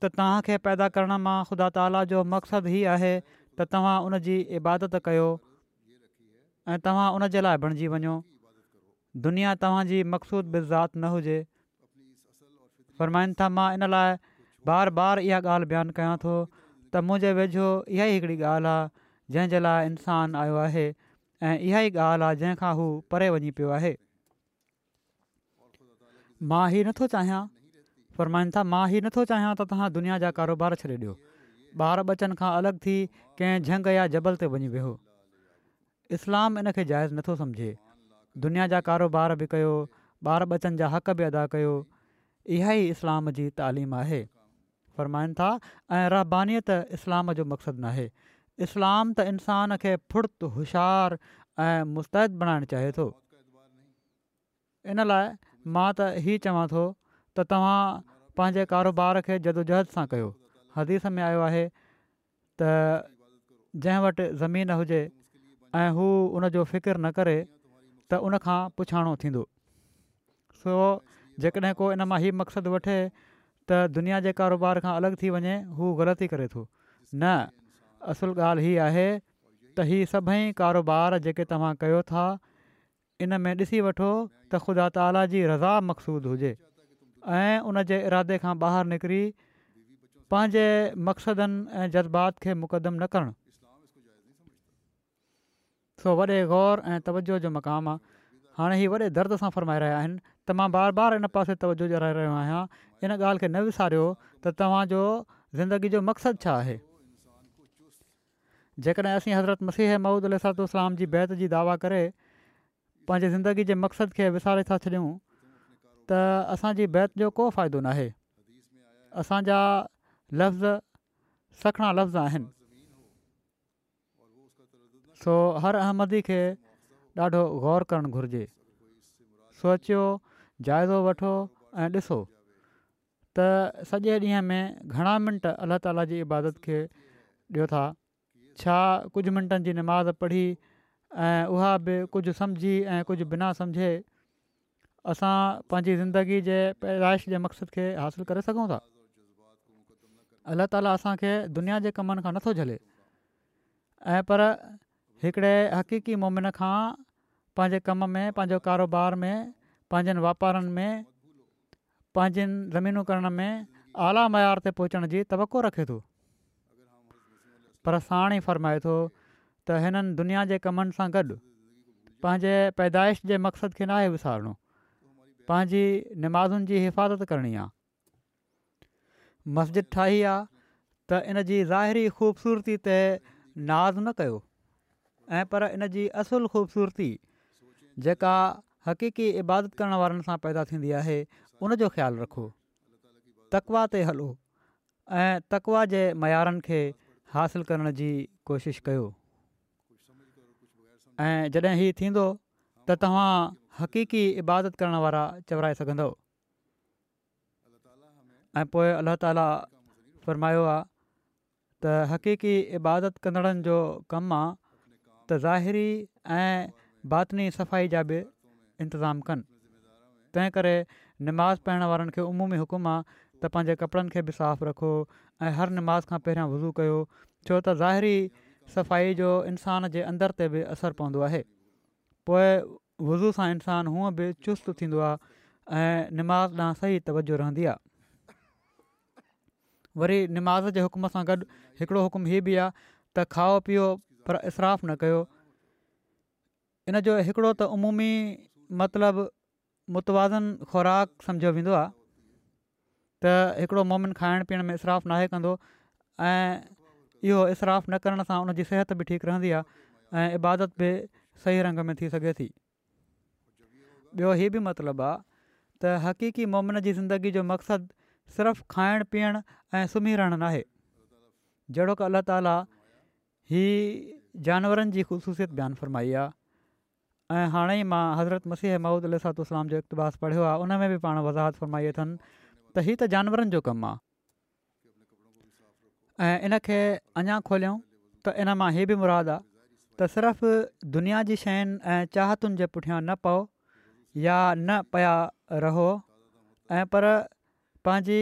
त तव्हांखे पैदा करण मां ख़ुदा ताला जो मक़्सदु ई आहे त तव्हां उन इबादत कयो ऐं तव्हां उन जे लाइ बणिजी वञो दुनिया तव्हांजी मक़सूद बि ज़ात न हुजे फ़रमाइनि था मां इन लाइ बार बार इहा ॻाल्हि बयानु कयां थो त मुंहिंजे वेझो इहा ई हिकिड़ी ॻाल्हि आहे जंहिंजे लाइ इंसानु आयो आहे ऐं इहा ई ॻाल्हि आहे जंहिंखां हू परे वञी पियो आहे मां ई नथो चाहियां फरमाइनि था मां इहा नथो चाहियां त तव्हां दुनिया जा कारोबार छॾे ॾियो ॿार बचनि खां अलॻि थी कंहिं झंग या जबल ते वञी اسلام इस्लाम इन खे जाइज़ नथो सम्झे दुनिया जा कारोबार बि कयो ॿार बचनि जा हक़ बि अदा कयो इहा ई इस्लाम जी तालीम आहे फ़रमाइनि था ऐं रहबानीअ इस्लाम जो मक़सदु नाहे इस्लाम त इंसान खे फुर्ति हुशियारु ऐं मुस्तैद बणाइणु चाहे थो इन लाइ मां त इहा चवां थो त तव्हां पंहिंजे कारोबार खे जदोजहद सां कयो हदीस में आयो आहे त जंहिं वटि ज़मीन हुजे ऐं हू उन जो न करे त उनखां पुछाणो थींदो सो जेकॾहिं को इन मां हीउ मक़सदु वठे त दुनिया जे कारोबार खां अलॻि थी वञे हू ग़लति करे थो न असुलु ॻाल्हि हीअ आहे त सभई कारोबार जेके तव्हां कयो था इन में ॾिसी वठो त ख़ुदा ताला जी रज़ा मक़सूदु हुजे ऐं उन जे इरादे खां ॿाहिरि निकिरी पंहिंजे मक़सदनि ऐं जज़्बात खे मुक़दम न करणु सो वॾे ग़ौर ऐं तवजो जो मक़ामु आहे हाणे हीउ वॾे दर्द सां फरमाए रहिया आहिनि त मां बार बार इन पासे तवजो ॾियारे रहियो आहियां इन ॻाल्हि खे न विसारियो त तव्हांजो ज़िंदगी जो मक़सदु छा आहे जेकॾहिं असीं हज़रत मसीह महमूद अलातोसलाम जी बैत जी दावा करे पंहिंजे ज़िंदगी जे मक़सदु खे विसारे था छॾियूं त बैत जो को फ़ाइदो न आहे असांजा लफ़्ज़ सखणा लफ़्ज़ आहिनि सो हर अहमदी खे ॾाढो गौर करणु घुरिजे सोचियो जाइज़ो वठो ऐं ॾिसो त सॼे ॾींहं में घणा मिंट अल्लाह ताला जी इबादत खे ॾियो था छा कुझु मिंटनि जी निमाज़ पढ़ी ऐं उहा बि कुझु सम्झी ऐं कुझु बिना सम्झे असां पंहिंजी ज़िंदगी जे पैदाइश जे मक़सदु खे हासिलु करे सघूं था अलाह ताला असांखे दुनिया जे कमनि खां नथो झले ऐं पर हिकिड़े हकीक़ी मोमिन खां पंहिंजे कम में पंहिंजो कारोबार में पंहिंजनि वापारनि में पंहिंजनि ज़मीनूं करण में आला मयार ते पहुचण जी तवको रखे थो पर साण ई फरमाए थो त हिननि दुनिया जे कमनि सां गॾु पंहिंजे पैदाइश जे मक़सद खे न पंहिंजी नमाज़ुनि जी हिफ़ाज़त करणी आहे मस्जिद ठाही आहे त इन जी ज़ाहिरी ख़ूबसूरती ते नाज़ न कयो ऐं पर इन जी असुलु ख़ूबसूरती जेका हक़ीक़ी इबादत करणु वारनि सां पैदा थींदी आहे उनजो ख़्यालु रखो तकवा ते हलो ऐं तकवा जे मयारनि खे हासिलु करण जी कोशिशि कयो ऐं जॾहिं हीउ थींदो त तव्हां हक़ीक़ी इबादत करणु वारा चवराए सघंदो ऐं पोइ अल्ला ताला फ़रमायो आहे त हक़ीक़ी इबादत कंदड़नि जो कमु आहे त ज़ाहिरी ऐं बातनी सफ़ाई जा बि इंतज़ाम कनि तंहिं करे निमाज़ पढ़ण वारनि खे उमूमी हुकुम आहे त पंहिंजे कपिड़नि खे बि साफ़ु रखो ऐं हर निमाज़ खां पहिरियां वज़ू कयो छो त ज़ाहिरी सफ़ाई जो इंसान जे अंदर ते बि असरु पवंदो वज़ू सां इंसान हूअं बि चुस्त थींदो आहे निमाज़ ॾांहुं सही तवजो रहंदी आहे वरी निमाज़ जे हुकुम सां गॾु हिकिड़ो हुकुम हीअ बि आहे त खाओ पीओ पर इसराफ़ न कयो इन जो हिकिड़ो त अमूमी मतिलबु मुतवाज़न ख़ुराक सम्झो वेंदो आहे त हिकिड़ो मोमिन खाइणु पीअण में इसराफ़ नाहे कंदो ऐं इहो इसराफ़ु न करण सां उन जी सिहत बि ठीकु रहंदी आहे ऐं इबादत बि सही रंग में थी सघे थी ॿियो हीअ बि मतिलबु आहे त हक़ीक़ी मोमन जी ज़िंदगी जो मक़्सदु सिर्फ़ु खाइणु पीअणु ऐं सुम्ही रहणु नाहे जहिड़ो की अलाह ताला हीअ जानवरनि जी ख़ूबसूसियत बयानु फ़रमाई आहे ऐं हाणे ई मां हज़रत मसीह महूद अलातलाम जो इक़्तबास पढ़ियो आहे उन में बि पाण वज़ाहत फ़रमाई अथनि त हीअ त जानवरनि जो कमु आहे ऐं इनखे अञा खोलियूं त इन मां हीअ बि मुरादु आहे त सिर्फ़ु दुनिया जी शयुनि ऐं चाहतुनि जे पुठियां न पओ या न पिया रहो ऐं पर पंहिंजी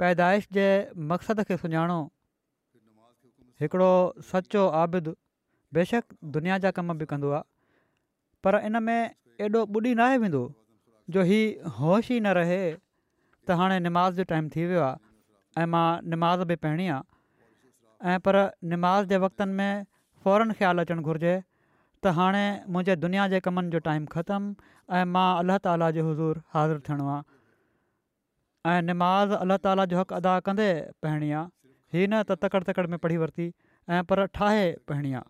पैदाइश जे मक़सद खे सुञाणो हिकिड़ो सचो आबिद बेशक दुनिया जा कम बि कंदो आहे पर इन में एॾो ॿुॾी न आयो वेंदो जो ही होश ई न रहे त हाणे निमाज़ जो टाइम थी वियो आहे ऐं मां निमाज़ बि पहिरियों आहियां ऐं पर निमाज़ जे वक़्तनि में फ़ौरन ख़्यालु अचणु घुरिजे त हाणे मुंहिंजे दुनिया जे कमनि जो टाइम ख़तमु ऐं मां अलाह ताला जो हज़ूर हाज़िर थियणो आहे ऐं नमाज़ अलाह ताला जो हक़ अदा कंदे पहणी आहे ही न त तकड़ि तकड़ि में पढ़ी वरिती ऐं पर ठाहे पहणी आहे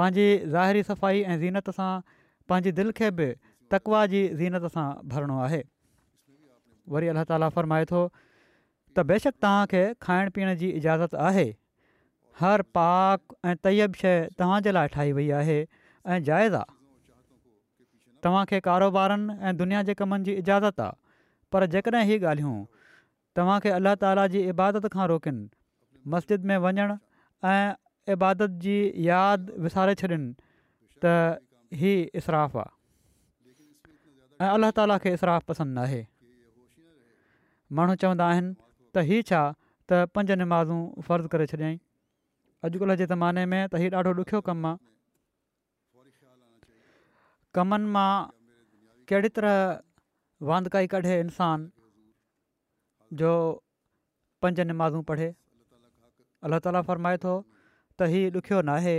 पंहिंजी ज़ाहिरी सफ़ाई ऐं ज़ीनत सां पंहिंजी दिलि खे बि तकवा जी ज़ीनत सां भरणो आहे वरी अलाह ताला फरमाए थो त बेशक तव्हांखे खाइण पीअण जी इजाज़त आहे हर पाक ऐं तयब शइ तव्हांजे लाइ ठाही वई आहे ऐं जाइज़ आहे तव्हांखे कारोबारनि ऐं दुनिया जे कमनि जी इजाज़त आहे पर जेकॾहिं इहे ॻाल्हियूं तव्हांखे अलाह ताला जी इबादत खां रोकनि मस्जिद में वञणु ऐं इबादत जी यादि विसारे छॾिन त ही इसराफ़ आहे ऐं अलाह ताला खे इसराफ़ पसंदि न आहे माण्हू चवंदा आहिनि त हीअ छा त पंज नमाज़ूं फ़र्ज़ु करे छॾियईं अॼुकल्ह जे ज़माने में त हीअ ॾाढो ॾुखियो कमु आहे कमनि मां कहिड़ी तरह वांदि काई कढे इंसान जो पंज निमाज़ूं पढ़े अलाह ताला फरमाए थो त हीउ ॾुखियो न आहे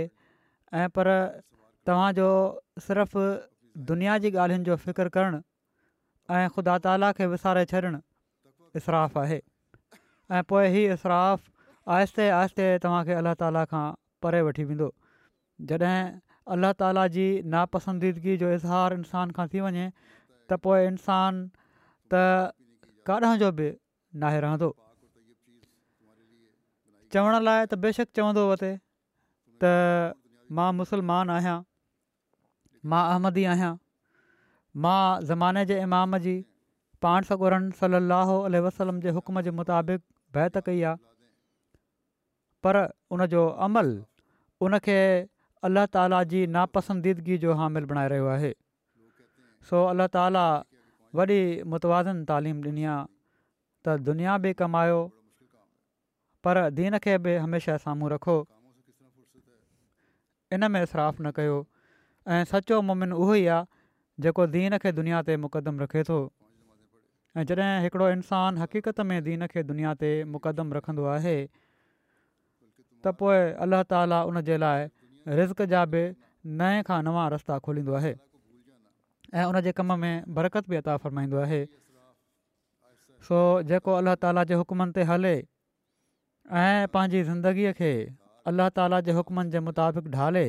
ऐं पर तव्हांजो सिर्फ़ु दुनिया जी ॻाल्हियुनि जो फ़िकर करणु ऐं ख़ुदा ताला खे विसारे छॾणु इसराफ़ु आहे ऐं पोइ आहिस्ते आहिस्ते तव्हांखे अलाह ताला खां परे वठी वेंदो जॾहिं अलाह ताला जी नापसंदीदगी जो इज़हार इंसान खां थी वञे त पोइ इंसान त काॾहिं जो बि नाहे रहंदो चवण लाइ त बेशक चवंदो हुते त मां मुसलमान आहियां मां अहमदी आहियां मां ज़माने जे इमाम जी पाण सगुरनि सलाहु आल वसलम जे हुकम जे मुताबिक़ बैत कई आहे पर उन जो अमल उन खे अलाह ताला जी नापसंदीदगी जो हामिल बणाए रहियो आहे सो अलाह ताला वॾी मुतवाज़न तालीम ॾिनी आहे त दुनिया बि कमायो पर दीन खे बि हमेशह साम्हूं रखो इन में इसराफ़ न कयो ऐं सचो मुमिन उहो ई आहे जेको दीन खे दुनिया ते मुक़दम रखे थो ऐं जॾहिं हिकिड़ो इंसानु हक़ीक़त में दीन खे दुनिया ते मुक़दम रखंदो आहे त पोइ अला ताला उन जे लाइ रिज़ जा बि नए खां नवा रस्ता खोलींदो आहे ऐं उनजे कम में बरक़त बि अता फ़रमाईंदो आहे सो जेको अलाह ताला जे हुकमनि ते हले ऐं पंहिंजी ज़िंदगीअ खे अलाह ताला जे हुकमनि जे मुताबिक़ ढाले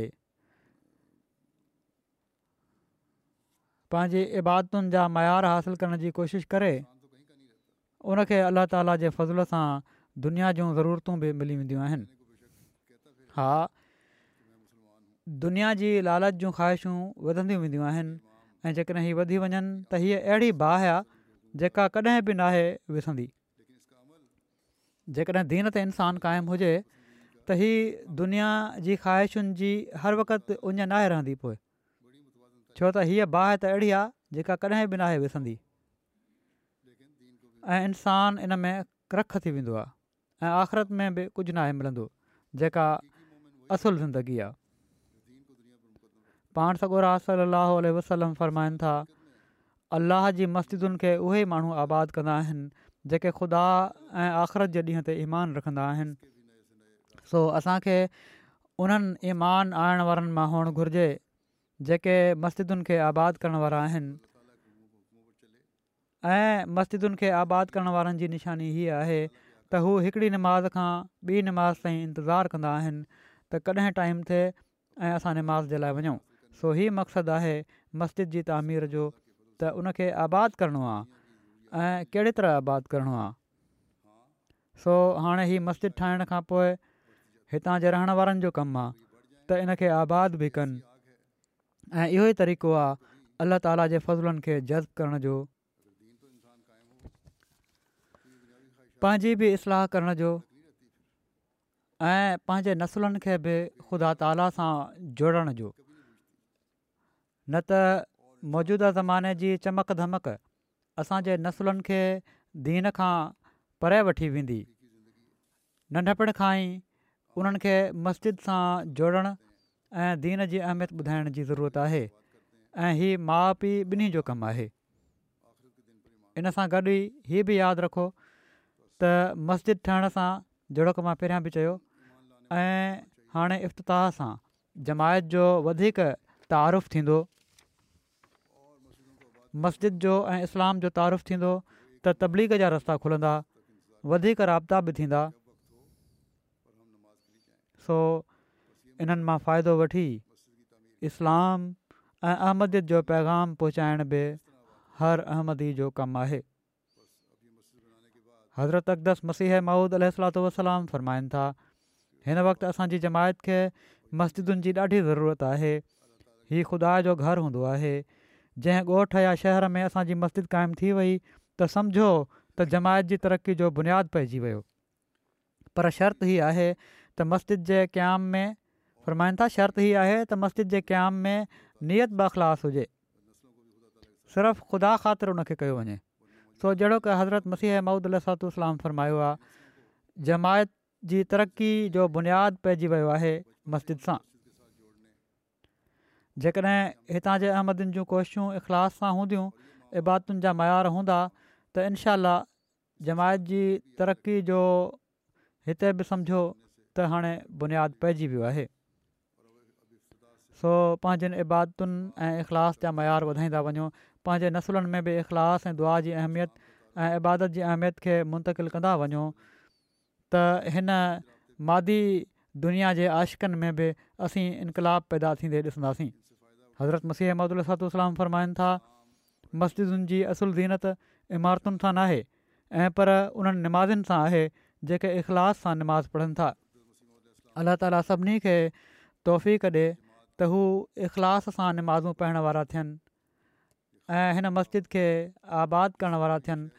पंहिंजी इबादतुनि जा मयार हासिलु करण जी कोशिशि करे उन खे ताला जे सां दुनिया जूं ज़रूरतूं बि मिली वेंदियूं आहिनि हा दुनिया जी लालच जूं ख़्वाहिशूं वधंदियूं वेंदियूं आहिनि ऐं जेकॾहिं हीअ वधी वञनि त हीअ अहिड़ी बाहि आहे जेका कॾहिं बि नाहे विसंदी जेकॾहिं दीन ते इंसानु क़ाइमु हुजे त हीअ दुनिया जी ख़्वाहिशुनि जी हर वक़्ति उञ नाहे रहंदी पोए छो त हीअ बाहि त अहिड़ी आहे जेका कॾहिं बि नाहे विसंदी ऐं इंसानु इन में रख थी वेंदो आहे ऐं आख़िरत में बि कुझु मिलंदो असुलु ज़िंदगी आहे पाण सॻो रा वसलम फ़रमाइनि था अलाह जी मस्जिदुनि खे उहे माण्हू आबादु कंदा आहिनि जेके ख़ुदा ऐं आख़िरत जे ॾींहं ते ईमान रखंदा आहिनि सो असांखे उन्हनि ईमान आणणु वारनि मां हुअणु घुरिजे जेके मस्तजिदुनि खे आबादु करण वारा आहिनि ऐं मस्जिदुनि खे आबादु वारनि जी निशानी हीअ आहे त हू हिकिड़ी नमाज़ खां ॿी ताईं इंतज़ारु कंदा त कॾहिं टाइम थिए ऐं असां निमाज़ जे लाइ वञूं सो हीअ मक़्सदु आहे मस्जिद जी तामीर जो त उनखे आबादु करिणो आहे ऐं कहिड़े तरह आबाद करिणो आहे सो हाणे हीअ मस्जिद ठाहिण खां पोइ हितां जे रहण वारनि जो कमु आहे त इनखे आबाद बि कनि ऐं इहो ई तरीक़ो आहे अलाह ताला जे फज़लनि खे जज़्बु करण जो पंहिंजी इस्लाह करण जो ऐं पंहिंजे नसुलनि खे बि ख़ुदा ताला सां जोड़ण जो न त मौजूदा ज़माने जी चमक धमक असांजे नसुलनि खे दीन खां परे वठी वेंदी नंढपण खां ई उन्हनि खे मस्जिद सां जोड़ण ऐं दीन जी अहमियत ॿुधाइण जी ज़रूरत आहे ऐं हीअ माउ पीउ ॿिन्हीं जो कमु आहे इन सां गॾु ई हीअ बि यादि रखो त मस्जिद ठहण सां जोड़ो की मां पहिरियां ऐं हाणे इफ़्ताह सां जमायत जो वधीक तारीुफ़ु थींदो मस्जिद जो ऐं इस्लाम जो तारूफ़ु थींदो त त त त त त त त तबलीग जा रस्ता खुलंदा वधीक राबिता बि थींदा सो इन्हनि मां फ़ाइदो वठी इस्लाम ऐं अहमद जो पैगाम पहुचाइण बि हर अहमदी जो कमु आहे हज़रत अकदस मसीह वसलाम फ़रमाइनि था हिन वक़्तु असांजी जमायत खे मस्जिदुनि जी ॾाढी ज़रूरत आहे हीअ ख़ुदा जो घरु हूंदो आहे जंहिं ॻोठु या शहर में असांजी मस्जिद क़ाइमु थी वई त सम्झो त जमायत जी तरक़ी जो बुनियादु पइजी वियो पर शर्त ई आहे त मस्जिद जे क़याम में फ़रमाइनि था शर्त ई आहे त मस्जिद जे क्याम में नियत बख़्लास हुजे सिर्फ़ु ख़ुदा ख़ातिर हुन कयो वञे सो जहिड़ो की हज़रत मसीह महूदुसलाम फ़रमायो आहे जमायत जी तरक़ी जो बुनियादु पइजी वियो आहे मस्जिद सां जेकॾहिं हितां जे अहमदुनि जूं कोशिशूं इख़लाश सां हूंदियूं इबादुनि जा मयार हूंदा त इनशा जमायत जी तरक़ी जो हिते बि सम्झो त हाणे बुनियादु पइजी वियो आहे सो पंहिंजनि इबादुनि ऐं इख़लास जा मयार वधाईंदा वञो पंहिंजे नसुलनि में बि इख़लास ऐं दुआ जी अहमियत ऐं इबादत जी अहमियत खे मुंतक़िल कंदा वञो त हिन मादी दुनिया जे आशिक़नि में बि असीं इनक़ाबु पैदा थींदे ॾिसंदासीं हज़रत मसीह अहमदूासलाम फरमाइनि था मस्जिदुनि जी असुलु ज़ीनत इमारतुनि सां नाहे ऐं पर उन्हनि پر सां आहे जेके इख़लाफ़ सां निमाज़ पढ़नि था अलाह ताला सभिनी खे तोहफ़ी कॾे त हू इख़लाफ़ सां निमाज़ूं पढ़ण वारा थियनि ऐं हिन मस्जिद खे आबाद करणु वारा थियनि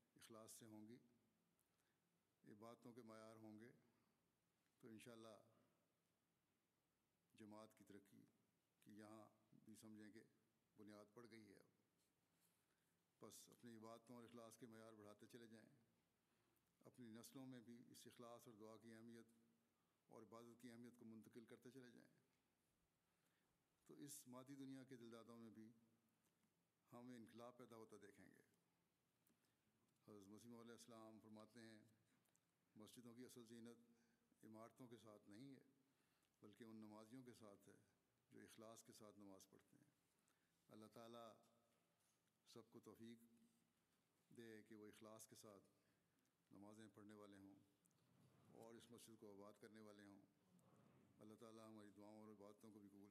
اخلاص سے ہوں گی باتوں کے معیار ہوں گے تو انشاءاللہ جماعت کی ترقی کہ یہاں بھی سمجھیں کہ بنیاد پڑ گئی ہے بس اپنی عبادتوں اور اخلاص کے معیار بڑھاتے چلے جائیں اپنی نسلوں میں بھی اس اخلاص اور دعا کی اہمیت اور عبادت کی اہمیت کو منتقل کرتے چلے جائیں تو اس مادی دنیا کے دلدادوں میں بھی ہم انقلاب پیدا ہوتا دیکھیں گے حضرت مسیم علیہ السلام فرماتے ہیں مسجدوں کی اصل زینت عمارتوں کے ساتھ نہیں ہے بلکہ ان نمازیوں کے ساتھ ہے جو اخلاص کے ساتھ نماز پڑھتے ہیں اللہ تعالیٰ سب کو توفیق دے کہ وہ اخلاص کے ساتھ نمازیں پڑھنے والے ہوں اور اس مسجد کو آباد کرنے والے ہوں اللہ تعالیٰ ہماری دعاؤں اور عبادتوں کو بھی قبول